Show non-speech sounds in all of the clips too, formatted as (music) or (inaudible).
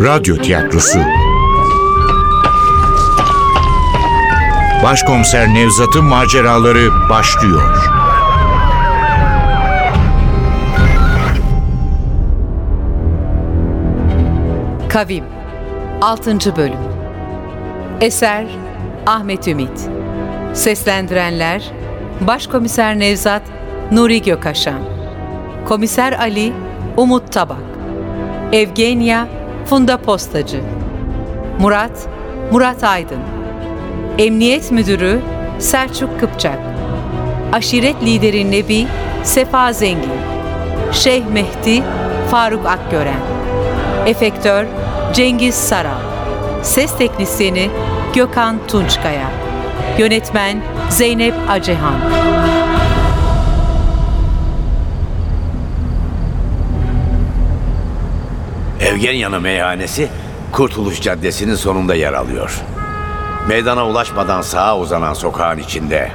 Radyo Tiyatrosu Başkomiser Nevzat'ın maceraları başlıyor. Kavim 6. Bölüm Eser Ahmet Ümit Seslendirenler Başkomiser Nevzat Nuri Gökaşan Komiser Ali Umut Tabak Evgenya Funda Postacı. Murat Murat Aydın. Emniyet Müdürü Selçuk Kıpçak. Aşiret Lideri Nebi Sefa Zengin. Şeyh Mehdi Faruk Akgören. Efektör Cengiz Saral. Ses Teknisyeni Gökhan Tunçkaya. Yönetmen Zeynep Acehan Evgenya'nın meyhanesi Kurtuluş Caddesi'nin sonunda yer alıyor. Meydana ulaşmadan sağa uzanan sokağın içinde.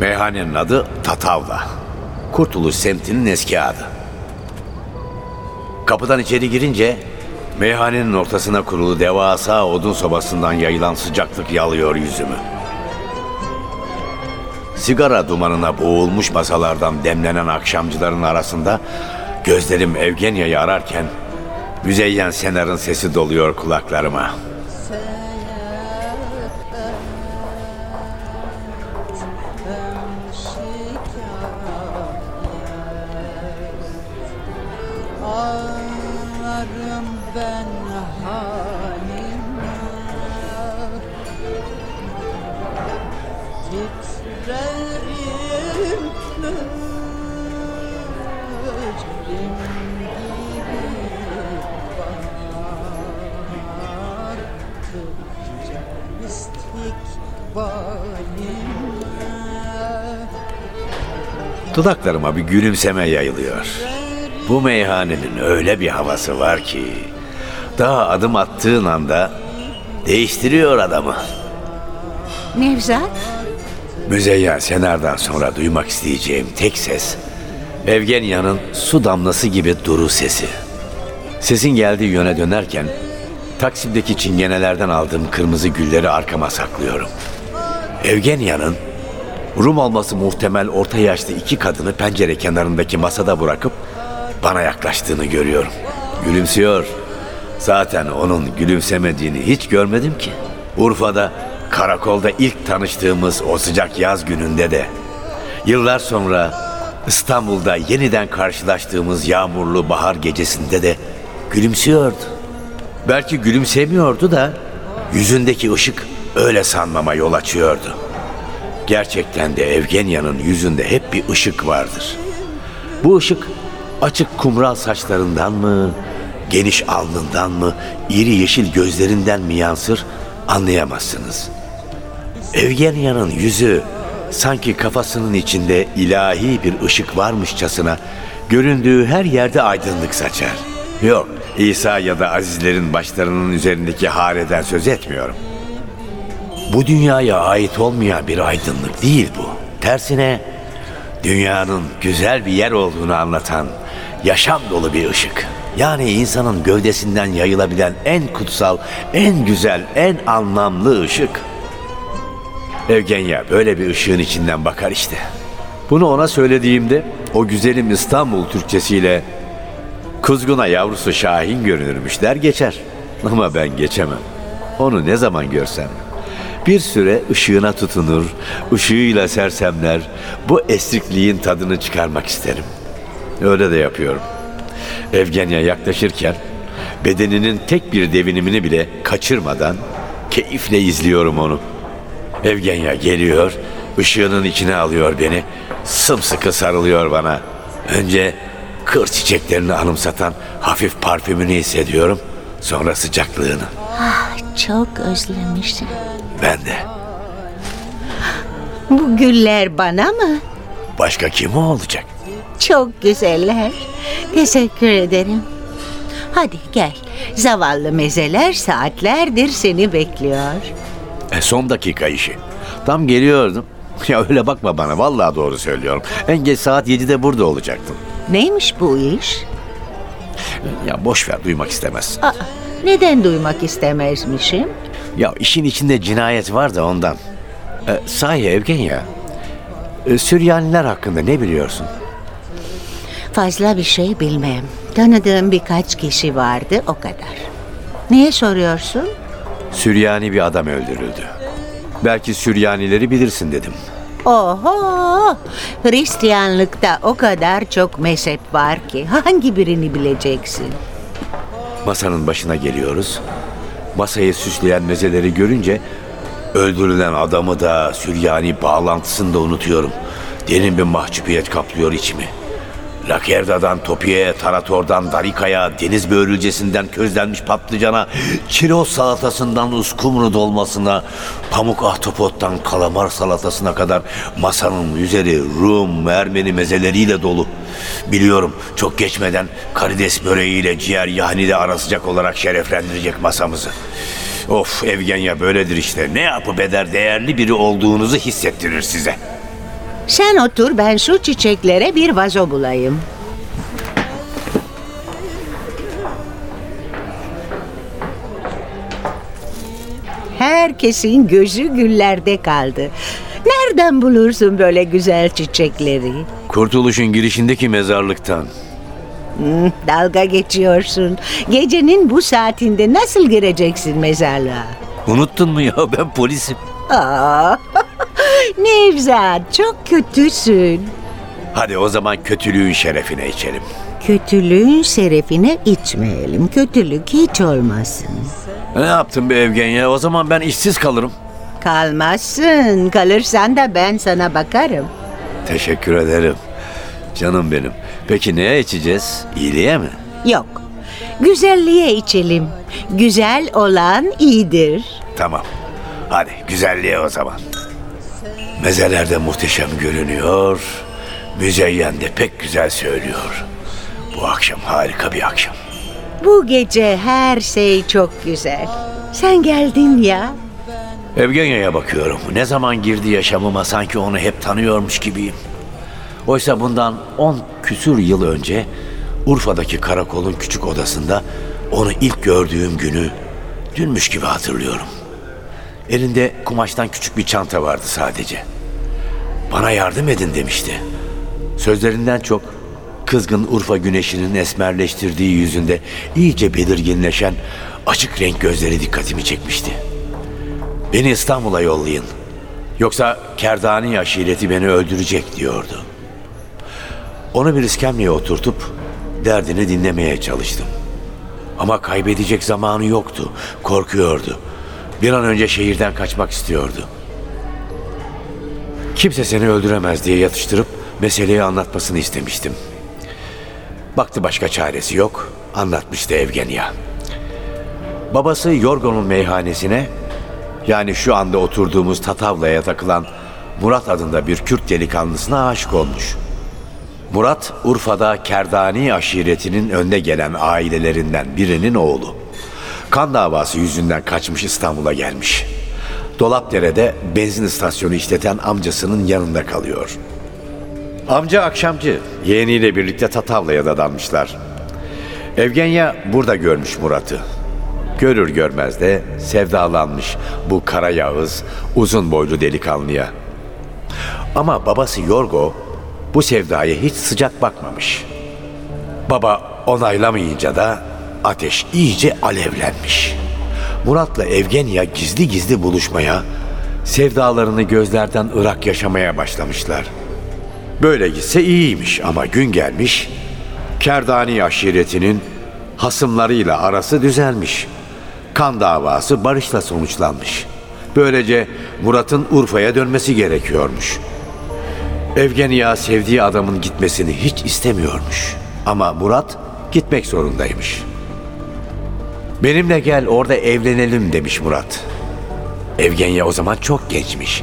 Meyhanenin adı Tatavla. Kurtuluş semtinin eski adı. Kapıdan içeri girince meyhanenin ortasına kurulu devasa odun sobasından yayılan sıcaklık yalıyor yüzümü. Sigara dumanına boğulmuş masalardan demlenen akşamcıların arasında gözlerim Evgenya'yı ararken Müzeyyen Senar'ın sesi doluyor kulaklarıma. Dudaklarıma bir gülümseme yayılıyor. Bu meyhanenin öyle bir havası var ki daha adım attığın anda değiştiriyor adamı. Nevzat, Müzeyyen Senar'dan sonra duymak isteyeceğim tek ses Evgenya'nın su damlası gibi duru sesi. Sesin geldiği yöne dönerken Taksim'deki çingenelerden aldığım kırmızı gülleri arkama saklıyorum. Evgenya'nın Rum olması muhtemel orta yaşlı iki kadını pencere kenarındaki masada bırakıp bana yaklaştığını görüyorum. Gülümsüyor. Zaten onun gülümsemediğini hiç görmedim ki. Urfa'da karakolda ilk tanıştığımız o sıcak yaz gününde de yıllar sonra İstanbul'da yeniden karşılaştığımız yağmurlu bahar gecesinde de gülümsüyordu. Belki gülümsemiyordu da yüzündeki ışık öyle sanmama yol açıyordu. Gerçekten de Evgenya'nın yüzünde hep bir ışık vardır. Bu ışık açık kumral saçlarından mı, geniş alnından mı, iri yeşil gözlerinden mi yansır anlayamazsınız. Evgenya'nın yüzü sanki kafasının içinde ilahi bir ışık varmışçasına göründüğü her yerde aydınlık saçar. Yok, İsa ya da Azizlerin başlarının üzerindeki hareden söz etmiyorum. Bu dünyaya ait olmayan bir aydınlık değil bu. Tersine dünyanın güzel bir yer olduğunu anlatan yaşam dolu bir ışık. Yani insanın gövdesinden yayılabilen en kutsal, en güzel, en anlamlı ışık. Evgenya böyle bir ışığın içinden bakar işte. Bunu ona söylediğimde o güzelim İstanbul Türkçesiyle kuzguna yavrusu Şahin görünürmüş der geçer. Ama ben geçemem. Onu ne zaman görsem bir süre ışığına tutunur, ışığıyla sersemler, bu esrikliğin tadını çıkarmak isterim. Öyle de yapıyorum. Evgenya yaklaşırken bedeninin tek bir devinimini bile kaçırmadan keyifle izliyorum onu. Evgenya geliyor, ışığının içine alıyor beni, sımsıkı sarılıyor bana. Önce kır çiçeklerini anımsatan hafif parfümünü hissediyorum, sonra sıcaklığını. çok özlemişim. Ben de. Bu güller bana mı? Başka kim olacak? Çok güzeller. Teşekkür ederim. Hadi gel. Zavallı mezeler saatlerdir seni bekliyor. E son dakika işi. Tam geliyordum. Ya öyle bakma bana vallahi doğru söylüyorum. En geç saat 7'de burada olacaktım. Neymiş bu iş? Ya boş ver duymak istemez. Aa, neden duymak istemezmişim? Ya işin içinde cinayet var da ondan. Ee, sahi Evgenya, e, Süryaniler hakkında ne biliyorsun? Fazla bir şey bilmem. Tanıdığım birkaç kişi vardı o kadar. Niye soruyorsun? Süryani bir adam öldürüldü. Belki Süryanileri bilirsin dedim. Oho! Hristiyanlıkta o kadar çok mezhep var ki hangi birini bileceksin? Masanın başına geliyoruz. Masayı süsleyen mezeleri görünce öldürülen adamı da Süryani bağlantısını da unutuyorum. Derin bir mahcubiyet kaplıyor içimi. Lakerda'dan Topi'ye, Tarator'dan Darika'ya, deniz börülcesinden közlenmiş patlıcana, çiroz salatasından uskumru dolmasına, pamuk ahtapottan kalamar salatasına kadar masanın üzeri Rum, Ermeni mezeleriyle dolu. Biliyorum çok geçmeden karides böreğiyle ciğer yahni de ara olarak şereflendirecek masamızı. Of Evgenya böyledir işte. Ne yapıp eder değerli biri olduğunuzu hissettirir size. Sen otur ben şu çiçeklere bir vazo bulayım. Herkesin gözü güllerde kaldı. Nereden bulursun böyle güzel çiçekleri? Kurtuluşun girişindeki mezarlıktan. Hmm, dalga geçiyorsun. Gecenin bu saatinde nasıl gireceksin mezarlığa? Unuttun mu ya ben polisim. Aa, Nevzat çok kötüsün. Hadi o zaman kötülüğün şerefine içelim. Kötülüğün şerefine içmeyelim. Kötülük hiç olmasın. Ne yaptın be Evgenya? O zaman ben işsiz kalırım. Kalmazsın. Kalırsan da ben sana bakarım. Teşekkür ederim. Canım benim. Peki neye içeceğiz? İyiliğe mi? Yok. Güzelliğe içelim. Güzel olan iyidir. Tamam. Hadi güzelliğe o zaman. Mezeler de muhteşem görünüyor. Müzeyyen de pek güzel söylüyor. Bu akşam harika bir akşam. Bu gece her şey çok güzel. Sen geldin ya. Evgenya'ya bakıyorum. Ne zaman girdi yaşamıma sanki onu hep tanıyormuş gibiyim. Oysa bundan on küsür yıl önce Urfa'daki karakolun küçük odasında onu ilk gördüğüm günü dünmüş gibi hatırlıyorum. Elinde kumaştan küçük bir çanta vardı sadece. Bana yardım edin demişti. Sözlerinden çok kızgın Urfa güneşinin esmerleştirdiği yüzünde iyice belirginleşen açık renk gözleri dikkatimi çekmişti. Beni İstanbul'a yollayın. Yoksa Kerdani aşireti beni öldürecek diyordu. Onu bir iskemleye oturtup derdini dinlemeye çalıştım. Ama kaybedecek zamanı yoktu. Korkuyordu. Bir an önce şehirden kaçmak istiyordu. Kimse seni öldüremez diye yatıştırıp meseleyi anlatmasını istemiştim. Baktı başka çaresi yok. Anlatmıştı Evgenya. Babası Yorgo'nun meyhanesine yani şu anda oturduğumuz Tatavla'ya takılan Murat adında bir Kürt delikanlısına aşık olmuş. Murat, Urfa'da Kerdani aşiretinin önde gelen ailelerinden birinin oğlu. Kan davası yüzünden kaçmış İstanbul'a gelmiş. Dolapdere'de benzin istasyonu işleten amcasının yanında kalıyor. Amca akşamcı, yeğeniyle birlikte Tatavla'ya dadanmışlar. Evgenya burada görmüş Murat'ı. Görür görmez de sevdalanmış bu kara yağız, uzun boylu delikanlıya. Ama babası Yorgo bu sevdaya hiç sıcak bakmamış. Baba onaylamayınca da ateş iyice alevlenmiş. Murat'la Evgenya gizli gizli buluşmaya, sevdalarını gözlerden ırak yaşamaya başlamışlar. Böyle gitse iyiymiş ama gün gelmiş, Kerdani aşiretinin hasımlarıyla arası düzelmiş. Kan davası barışla sonuçlanmış. Böylece Murat'ın Urfa'ya dönmesi gerekiyormuş. Evgenya sevdiği adamın gitmesini hiç istemiyormuş. Ama Murat gitmek zorundaymış. Benimle gel orada evlenelim demiş Murat. Evgenya o zaman çok gençmiş.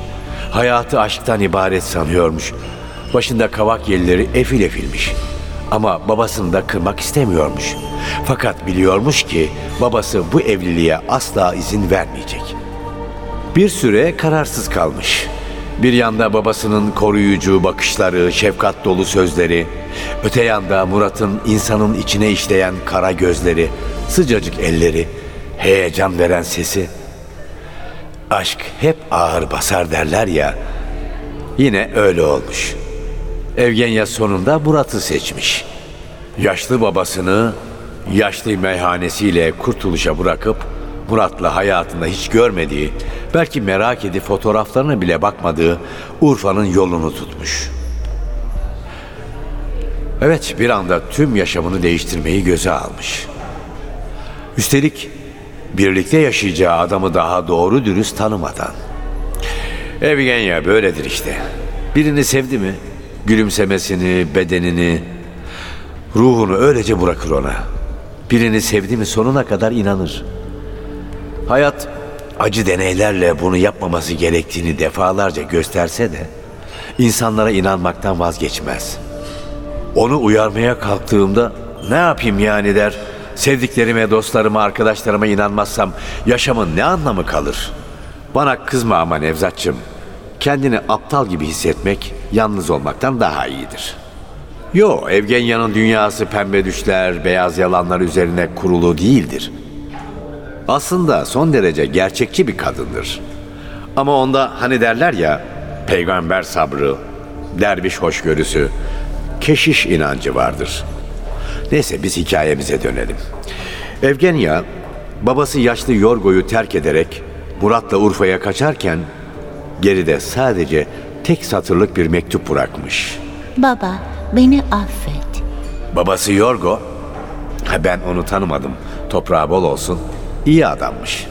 Hayatı aşktan ibaret sanıyormuş. Başında kavak yelleri efil efilmiş. Ama babasını da kırmak istemiyormuş. Fakat biliyormuş ki babası bu evliliğe asla izin vermeyecek. Bir süre kararsız kalmış. Bir yanda babasının koruyucu bakışları, şefkat dolu sözleri, öte yanda Murat'ın insanın içine işleyen kara gözleri, sıcacık elleri, heyecan veren sesi. Aşk hep ağır basar derler ya. Yine öyle olmuş. Evgenya sonunda Murat'ı seçmiş. Yaşlı babasını yaşlı meyhanesiyle kurtuluşa bırakıp Murat'la hayatında hiç görmediği, belki merak edip fotoğraflarına bile bakmadığı Urfa'nın yolunu tutmuş. Evet bir anda tüm yaşamını değiştirmeyi göze almış. Üstelik birlikte yaşayacağı adamı daha doğru dürüst tanımadan. Evgenya böyledir işte. Birini sevdi mi gülümsemesini, bedenini, ruhunu öylece bırakır ona. Birini sevdi mi sonuna kadar inanır. Hayat acı deneylerle bunu yapmaması gerektiğini defalarca gösterse de insanlara inanmaktan vazgeçmez. Onu uyarmaya kalktığımda ne yapayım yani der. Sevdiklerime, dostlarıma, arkadaşlarıma inanmazsam yaşamın ne anlamı kalır? Bana kızma ama Nevzatçım. Kendini aptal gibi hissetmek yalnız olmaktan daha iyidir. Yo, Evgenya'nın dünyası pembe düşler, beyaz yalanlar üzerine kurulu değildir. Aslında son derece gerçekçi bir kadındır. Ama onda hani derler ya, peygamber sabrı, derviş hoşgörüsü, keşiş inancı vardır. Neyse biz hikayemize dönelim. Evgenya, babası yaşlı Yorgo'yu terk ederek Murat'la Urfa'ya kaçarken geride sadece tek satırlık bir mektup bırakmış. Baba, beni affet. Babası Yorgo, ben onu tanımadım, toprağı bol olsun, iyi adammış.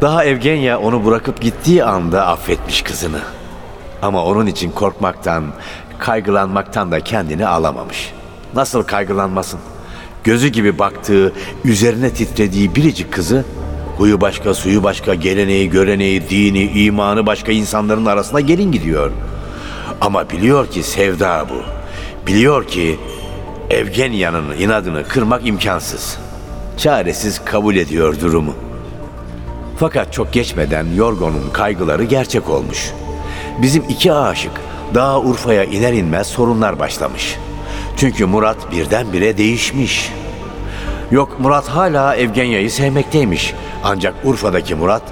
Daha Evgenya onu bırakıp gittiği anda affetmiş kızını. Ama onun için korkmaktan, kaygılanmaktan da kendini alamamış. Nasıl kaygılanmasın? Gözü gibi baktığı, üzerine titrediği biricik kızı, huyu başka, suyu başka, geleneği, göreneği, dini, imanı başka insanların arasına gelin gidiyor. Ama biliyor ki sevda bu. Biliyor ki Evgenya'nın inadını kırmak imkansız. Çaresiz kabul ediyor durumu. Fakat çok geçmeden Yorgo'nun kaygıları gerçek olmuş. Bizim iki aşık daha Urfa'ya iner inmez sorunlar başlamış. Çünkü Murat birdenbire değişmiş. Yok Murat hala Evgenya'yı sevmekteymiş. Ancak Urfa'daki Murat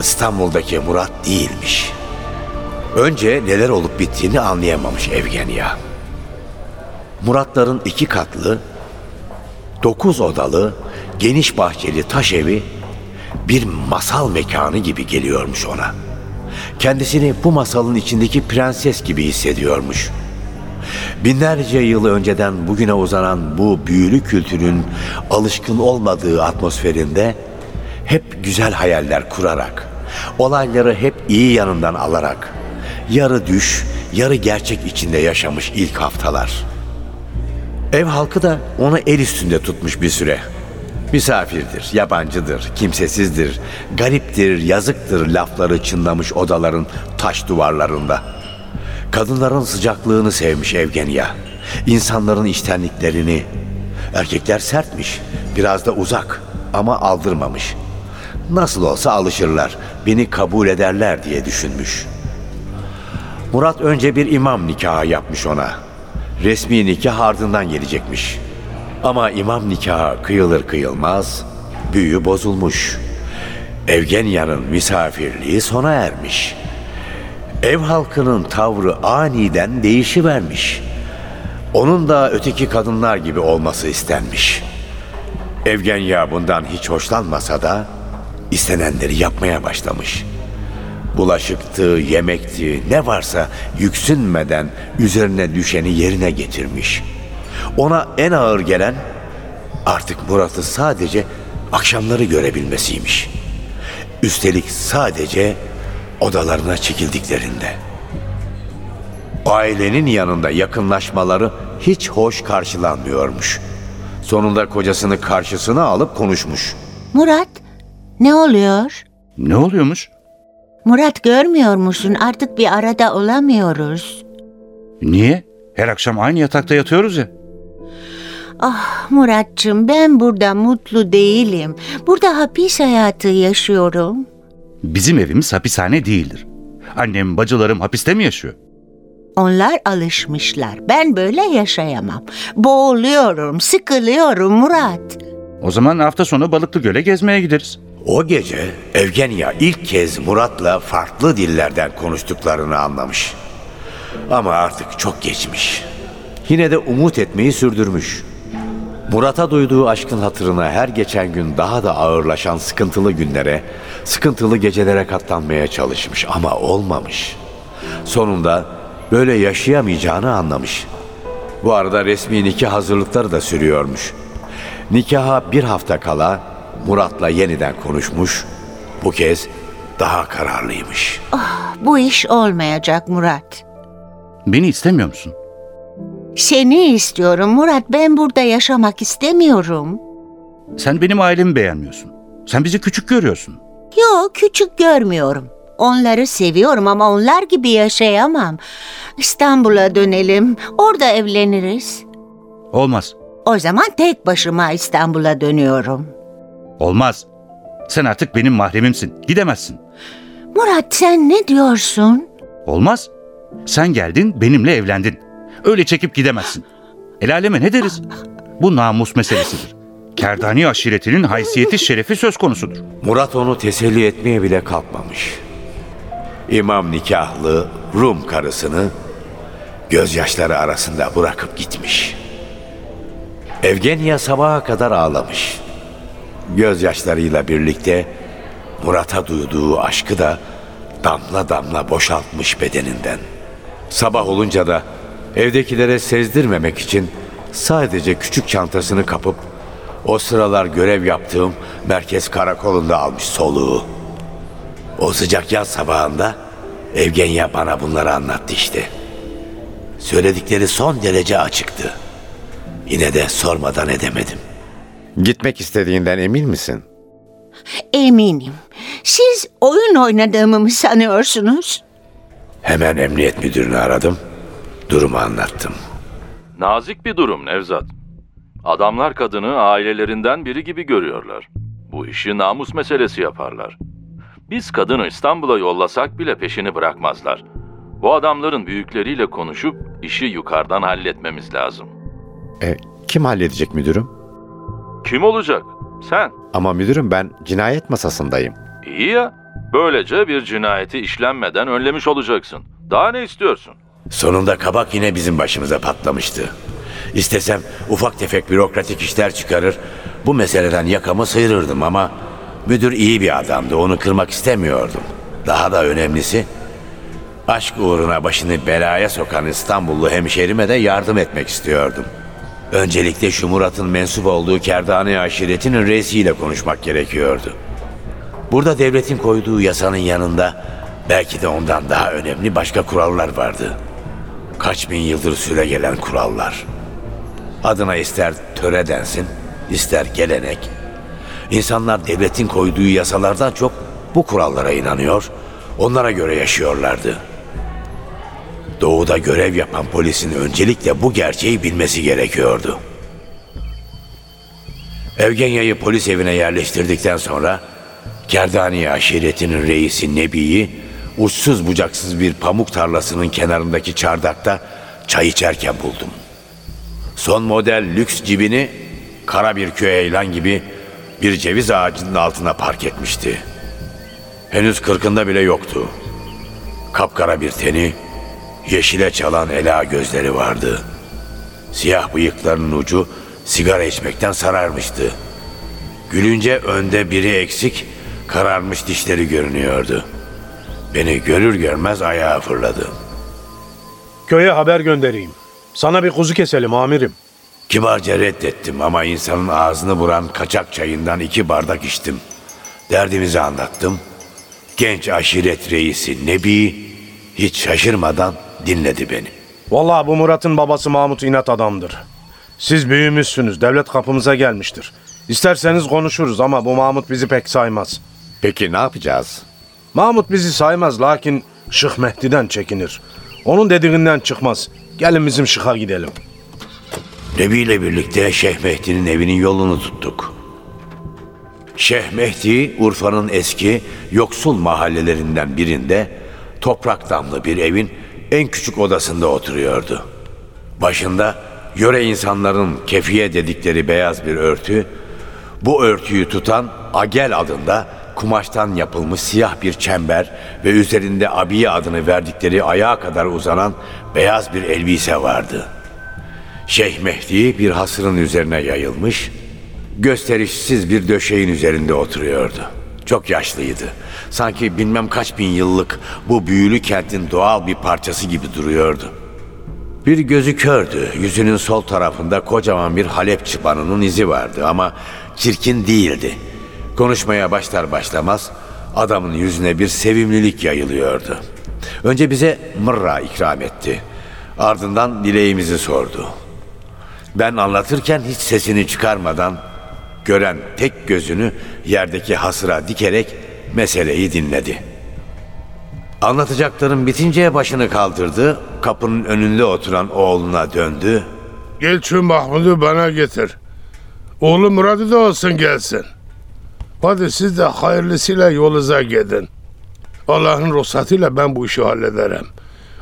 İstanbul'daki Murat değilmiş. Önce neler olup bittiğini anlayamamış Evgenya. Muratların iki katlı, dokuz odalı, geniş bahçeli taş evi bir masal mekanı gibi geliyormuş ona. Kendisini bu masalın içindeki prenses gibi hissediyormuş. Binlerce yıl önceden bugüne uzanan bu büyülü kültürün alışkın olmadığı atmosferinde hep güzel hayaller kurarak, olayları hep iyi yanından alarak, yarı düş, yarı gerçek içinde yaşamış ilk haftalar. Ev halkı da onu el üstünde tutmuş bir süre. Misafirdir, yabancıdır, kimsesizdir, gariptir, yazıktır lafları çınlamış odaların taş duvarlarında. Kadınların sıcaklığını sevmiş Evgenya. İnsanların içtenliklerini. Erkekler sertmiş, biraz da uzak ama aldırmamış. Nasıl olsa alışırlar, beni kabul ederler diye düşünmüş. Murat önce bir imam nikahı yapmış ona. Resmi nikah ardından gelecekmiş. Ama imam nikahı kıyılır kıyılmaz büyü bozulmuş. Evgenya'nın misafirliği sona ermiş. Ev halkının tavrı aniden değişivermiş. Onun da öteki kadınlar gibi olması istenmiş. Evgenya bundan hiç hoşlanmasa da istenenleri yapmaya başlamış. Bulaşıktı, yemekti, ne varsa yüksünmeden üzerine düşeni yerine getirmiş. Ona en ağır gelen artık Murat'ı sadece akşamları görebilmesiymiş. Üstelik sadece odalarına çekildiklerinde. Ailenin yanında yakınlaşmaları hiç hoş karşılanmıyormuş. Sonunda kocasını karşısına alıp konuşmuş. Murat, ne oluyor? Ne oluyormuş? Murat görmüyor musun? Artık bir arada olamıyoruz. Niye? Her akşam aynı yatakta yatıyoruz ya. Ah Muratçım ben burada mutlu değilim. Burada hapis hayatı yaşıyorum. Bizim evimiz hapishane değildir. Annem, bacılarım hapiste mi yaşıyor? Onlar alışmışlar. Ben böyle yaşayamam. Boğuluyorum, sıkılıyorum Murat. O zaman hafta sonu Balıklı Göl'e gezmeye gideriz. O gece Evgenya ilk kez Murat'la farklı dillerden konuştuklarını anlamış. Ama artık çok geçmiş. Yine de umut etmeyi sürdürmüş. Murat'a duyduğu aşkın hatırına her geçen gün daha da ağırlaşan sıkıntılı günlere, sıkıntılı gecelere katlanmaya çalışmış ama olmamış. Sonunda böyle yaşayamayacağını anlamış. Bu arada resmi nikah hazırlıkları da sürüyormuş. Nikaha bir hafta kala Murat'la yeniden konuşmuş. Bu kez daha kararlıymış. Bu iş olmayacak Murat. Beni istemiyor musun? Seni istiyorum Murat. Ben burada yaşamak istemiyorum. Sen benim ailemi beğenmiyorsun. Sen bizi küçük görüyorsun. Yok küçük görmüyorum. Onları seviyorum ama onlar gibi yaşayamam. İstanbul'a dönelim. Orada evleniriz. Olmaz. O zaman tek başıma İstanbul'a dönüyorum. Olmaz. Sen artık benim mahremimsin. Gidemezsin. Murat sen ne diyorsun? Olmaz. Sen geldin, benimle evlendin. Öyle çekip gidemezsin. El aleme ne deriz? Bu namus meselesidir. Kerdani aşiretinin haysiyeti şerefi söz konusudur. Murat onu teselli etmeye bile kalkmamış. İmam nikahlı Rum karısını gözyaşları arasında bırakıp gitmiş. Evgenya sabaha kadar ağlamış. Gözyaşlarıyla birlikte Murat'a duyduğu aşkı da damla damla boşaltmış bedeninden. Sabah olunca da evdekilere sezdirmemek için sadece küçük çantasını kapıp o sıralar görev yaptığım merkez karakolunda almış soluğu. O sıcak yaz sabahında Evgenya bana bunları anlattı işte. Söyledikleri son derece açıktı. Yine de sormadan edemedim. Gitmek istediğinden emin misin? Eminim. Siz oyun oynadığımı mı sanıyorsunuz? Hemen emniyet müdürünü aradım. Durumu anlattım. Nazik bir durum Nevzat. Adamlar kadını ailelerinden biri gibi görüyorlar. Bu işi namus meselesi yaparlar. Biz kadını İstanbul'a yollasak bile peşini bırakmazlar. Bu adamların büyükleriyle konuşup işi yukarıdan halletmemiz lazım. E, kim halledecek müdürüm? Kim olacak? Sen. Ama müdürüm ben cinayet masasındayım. İyi ya. Böylece bir cinayeti işlenmeden önlemiş olacaksın. Daha ne istiyorsun? Sonunda kabak yine bizim başımıza patlamıştı. İstesem ufak tefek bürokratik işler çıkarır, bu meseleden yakamı sıyırırdım ama müdür iyi bir adamdı, onu kırmak istemiyordum. Daha da önemlisi, aşk uğruna başını belaya sokan İstanbullu hemşerime de yardım etmek istiyordum. Öncelikle şu Murat'ın mensup olduğu Kerdane aşiretinin reisiyle konuşmak gerekiyordu. Burada devletin koyduğu yasanın yanında belki de ondan daha önemli başka kurallar vardı. Kaç bin yıldır süre gelen kurallar. Adına ister töre densin, ister gelenek. İnsanlar devletin koyduğu yasalardan çok bu kurallara inanıyor, onlara göre yaşıyorlardı. Doğuda görev yapan polisin öncelikle bu gerçeği bilmesi gerekiyordu. Evgenya'yı polis evine yerleştirdikten sonra Kerdani aşiretinin reisi Nebi'yi uçsuz bucaksız bir pamuk tarlasının kenarındaki çardakta çay içerken buldum. Son model lüks cibini kara bir küheylan gibi bir ceviz ağacının altına park etmişti. Henüz kırkında bile yoktu. Kapkara bir teni, yeşile çalan ela gözleri vardı. Siyah bıyıklarının ucu sigara içmekten sararmıştı. Gülünce önde biri eksik, kararmış dişleri görünüyordu. Beni görür görmez ayağa fırladı. Köye haber göndereyim. Sana bir kuzu keselim amirim. Kibarca reddettim ama insanın ağzını vuran kaçak çayından iki bardak içtim. Derdimizi anlattım. Genç aşiret reisi Nebi hiç şaşırmadan dinledi beni. Vallahi bu Murat'ın babası Mahmut inat adamdır. Siz büyümüşsünüz, devlet kapımıza gelmiştir. İsterseniz konuşuruz ama bu Mahmut bizi pek saymaz. Peki ne yapacağız? Mahmut bizi saymaz lakin Şık Mehdi'den çekinir. Onun dediğinden çıkmaz. Gelin bizim Şık'a gidelim. Nebi ile birlikte Şeyh Mehdi'nin evinin yolunu tuttuk. Şeyh Mehdi, Urfa'nın eski yoksul mahallelerinden birinde toprak damlı bir evin en küçük odasında oturuyordu. Başında yöre insanların kefiye dedikleri beyaz bir örtü, bu örtüyü tutan agel adında kumaştan yapılmış siyah bir çember ve üzerinde abiye adını verdikleri ayağa kadar uzanan beyaz bir elbise vardı. Şeyh Mehdi bir hasırın üzerine yayılmış, gösterişsiz bir döşeğin üzerinde oturuyordu. Çok yaşlıydı. Sanki bilmem kaç bin yıllık bu büyülü kentin doğal bir parçası gibi duruyordu. Bir gözü kördü. Yüzünün sol tarafında kocaman bir Halep çıbanının izi vardı ama çirkin değildi. Konuşmaya başlar başlamaz adamın yüzüne bir sevimlilik yayılıyordu. Önce bize mırra ikram etti. Ardından dileğimizi sordu. Ben anlatırken hiç sesini çıkarmadan gören tek gözünü yerdeki hasıra dikerek meseleyi dinledi. Anlatacaklarım bitince başını kaldırdı, kapının önünde oturan oğluna döndü. Gel şu Mahmud'u bana getir. Oğlu Murat'ı da olsun gelsin. Hadi siz de hayırlısıyla yolunuza gidin. Allah'ın ruhsatıyla ben bu işi hallederim.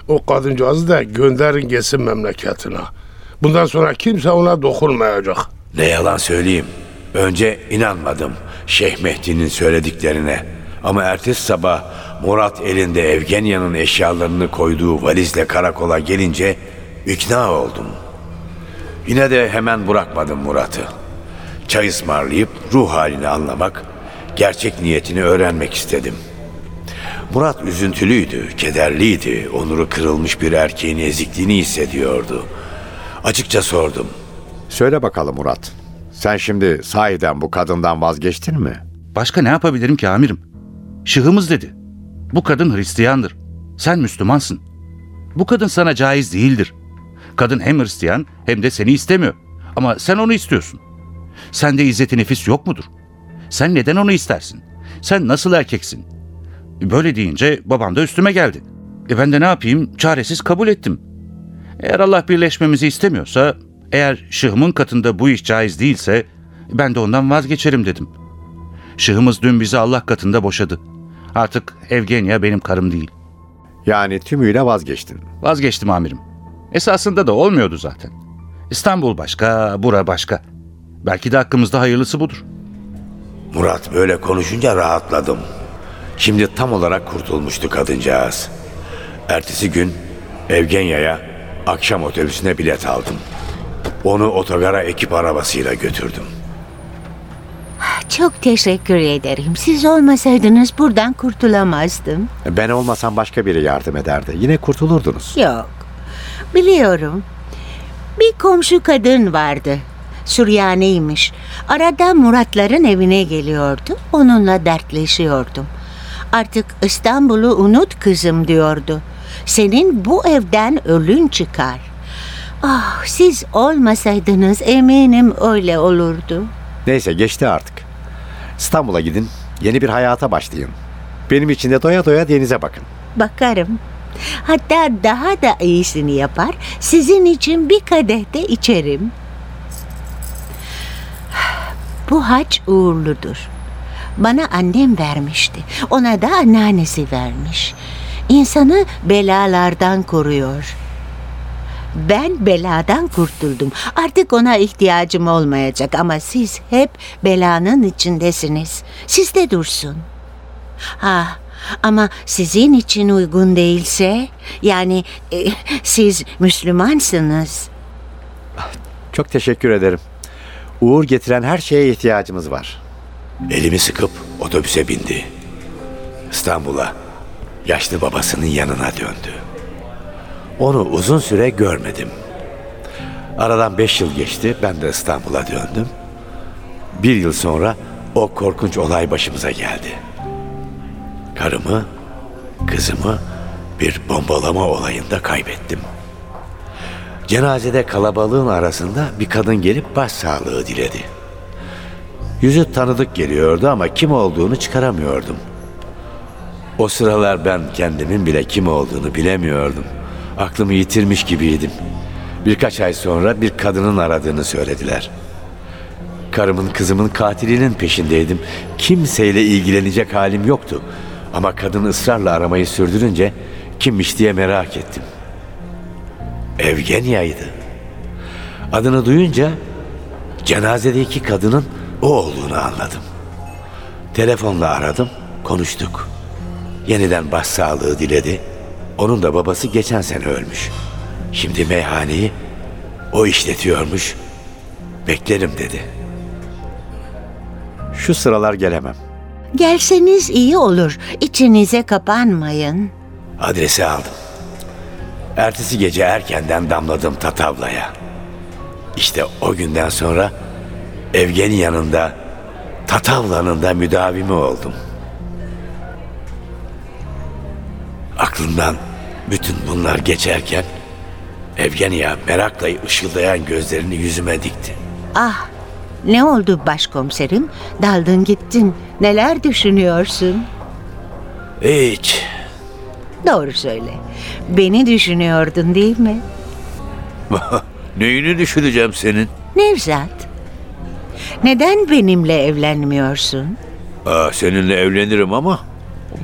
O kadıncağızı da gönderin gelsin memleketine. Bundan sonra kimse ona dokunmayacak. Ne yalan söyleyeyim. Önce inanmadım Şeyh Mehdi'nin söylediklerine. Ama ertesi sabah Murat elinde Evgenya'nın eşyalarını koyduğu valizle karakola gelince ikna oldum. Yine de hemen bırakmadım Murat'ı. Çay ısmarlayıp ruh halini anlamak, gerçek niyetini öğrenmek istedim. Murat üzüntülüydü, kederliydi, onuru kırılmış bir erkeğin ezikliğini hissediyordu. Açıkça sordum. Söyle bakalım Murat. Sen şimdi sahiden bu kadından vazgeçtin mi? Başka ne yapabilirim ki amirim? Şıhımız dedi. Bu kadın Hristiyandır. Sen Müslümansın. Bu kadın sana caiz değildir. Kadın hem Hristiyan hem de seni istemiyor. Ama sen onu istiyorsun. Sende izzeti nefis yok mudur? Sen neden onu istersin? Sen nasıl erkeksin? Böyle deyince babam da üstüme geldi. E ben de ne yapayım? Çaresiz kabul ettim. Eğer Allah birleşmemizi istemiyorsa, eğer şıhımın katında bu iş caiz değilse, ben de ondan vazgeçerim dedim. Şıhımız dün bizi Allah katında boşadı. Artık Evgenya benim karım değil. Yani tümüyle vazgeçtin. Vazgeçtim amirim. Esasında da olmuyordu zaten. İstanbul başka, bura başka. Belki de hakkımızda hayırlısı budur. Murat böyle konuşunca rahatladım. Şimdi tam olarak kurtulmuştu kadıncağız. Ertesi gün Evgenya'ya akşam otobüsüne bilet aldım. Onu otogara ekip arabasıyla götürdüm. Çok teşekkür ederim. Siz olmasaydınız buradan kurtulamazdım. Ben olmasam başka biri yardım ederdi. Yine kurtulurdunuz. Yok. Biliyorum. Bir komşu kadın vardı. Süryaniymiş. Arada Muratların evine geliyordu. Onunla dertleşiyordum. Artık İstanbul'u unut kızım diyordu. Senin bu evden ölün çıkar. Ah siz olmasaydınız eminim öyle olurdu. Neyse geçti artık. İstanbul'a gidin. Yeni bir hayata başlayın. Benim için de doya doya denize bakın. Bakarım. Hatta daha da iyisini yapar. Sizin için bir kadeh de içerim. Bu haç uğurludur. Bana annem vermişti. Ona da anneannesi vermiş. İnsanı belalardan koruyor. Ben beladan kurtuldum. Artık ona ihtiyacım olmayacak ama siz hep belanın içindesiniz. Sizde dursun. Ha, ama sizin için uygun değilse, yani e, siz Müslümansınız. Çok teşekkür ederim. Uğur getiren her şeye ihtiyacımız var. Elimi sıkıp otobüse bindi. İstanbul'a yaşlı babasının yanına döndü. Onu uzun süre görmedim. Aradan beş yıl geçti. Ben de İstanbul'a döndüm. Bir yıl sonra o korkunç olay başımıza geldi. Karımı, kızımı bir bombalama olayında kaybettim. Cenazede kalabalığın arasında bir kadın gelip başsağlığı diledi. Yüzü tanıdık geliyordu ama kim olduğunu çıkaramıyordum. O sıralar ben kendimin bile kim olduğunu bilemiyordum. Aklımı yitirmiş gibiydim. Birkaç ay sonra bir kadının aradığını söylediler. Karımın kızımın katilinin peşindeydim. Kimseyle ilgilenecek halim yoktu. Ama kadın ısrarla aramayı sürdürünce kimmiş diye merak ettim. Evgenya'ydı. Adını duyunca cenazedeki kadının o olduğunu anladım. Telefonla aradım, konuştuk. Yeniden başsağlığı diledi. Onun da babası geçen sene ölmüş. Şimdi meyhaneyi o işletiyormuş. Beklerim dedi. Şu sıralar gelemem. Gelseniz iyi olur. İçinize kapanmayın. Adresi aldım. Ertesi gece erkenden damladım Tatavla'ya. İşte o günden sonra Evgen'in yanında Tatavla'nın da müdavimi oldum. Aklımdan bütün bunlar geçerken Evgenya merakla ışıldayan gözlerini yüzüme dikti. Ah, ne oldu başkomiserim? Daldın gittin. Neler düşünüyorsun? Hiç. Doğru söyle. Beni düşünüyordun değil mi? (laughs) Neyini düşüneceğim senin? Nevzat, neden benimle evlenmiyorsun? Aa, seninle evlenirim ama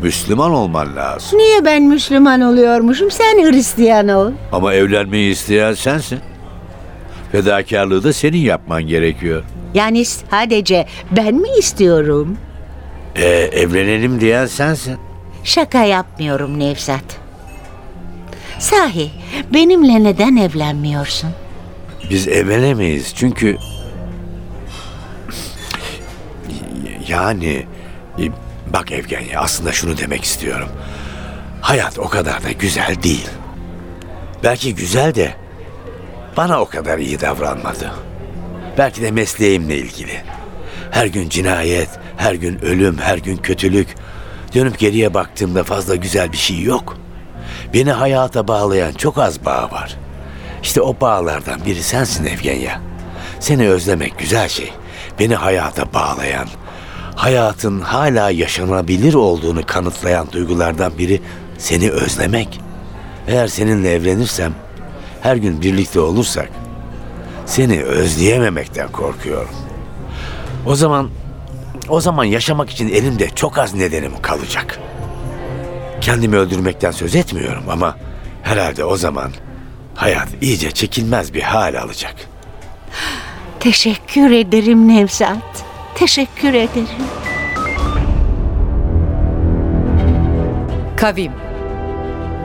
Müslüman olman lazım. Niye ben Müslüman oluyormuşum? Sen Hristiyan ol. Ama evlenmeyi isteyen sensin. Fedakarlığı da senin yapman gerekiyor. Yani sadece ben mi istiyorum? Ee, evlenelim diyen sensin. Şaka yapmıyorum Nevzat. Sahi, benimle neden evlenmiyorsun? Biz evlenemeyiz çünkü... Yani... e, Bak Evgenya aslında şunu demek istiyorum. Hayat o kadar da güzel değil. Belki güzel de bana o kadar iyi davranmadı. Belki de mesleğimle ilgili. Her gün cinayet, her gün ölüm, her gün kötülük. Dönüp geriye baktığımda fazla güzel bir şey yok. Beni hayata bağlayan çok az bağ var. İşte o bağlardan biri sensin Evgenya. Seni özlemek güzel şey. Beni hayata bağlayan, hayatın hala yaşanabilir olduğunu kanıtlayan duygulardan biri seni özlemek. Eğer seninle evlenirsem, her gün birlikte olursak, seni özleyememekten korkuyorum. O zaman, o zaman yaşamak için elimde çok az nedenim kalacak. Kendimi öldürmekten söz etmiyorum ama herhalde o zaman hayat iyice çekilmez bir hal alacak. Teşekkür ederim Nevzat. Teşekkür ederim. Kavim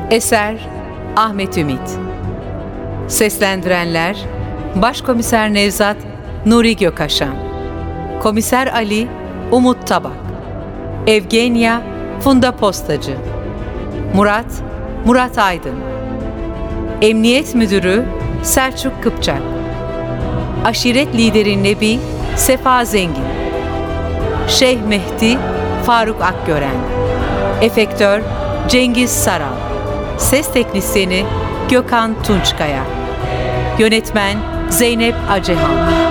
Eser Ahmet Ümit Seslendirenler Başkomiser Nevzat Nuri Gökaşan Komiser Ali Umut Tabak. Evgenya Funda Postacı Murat Murat Aydın. Emniyet Müdürü Selçuk Kıpçak. Aşiret Lideri Nebi Sefa Zengin. Şeyh Mehdi Faruk Akgören. Efektör Cengiz Saral. Ses Teknisyeni Gökhan Tunçkaya. Yönetmen Zeynep Acehan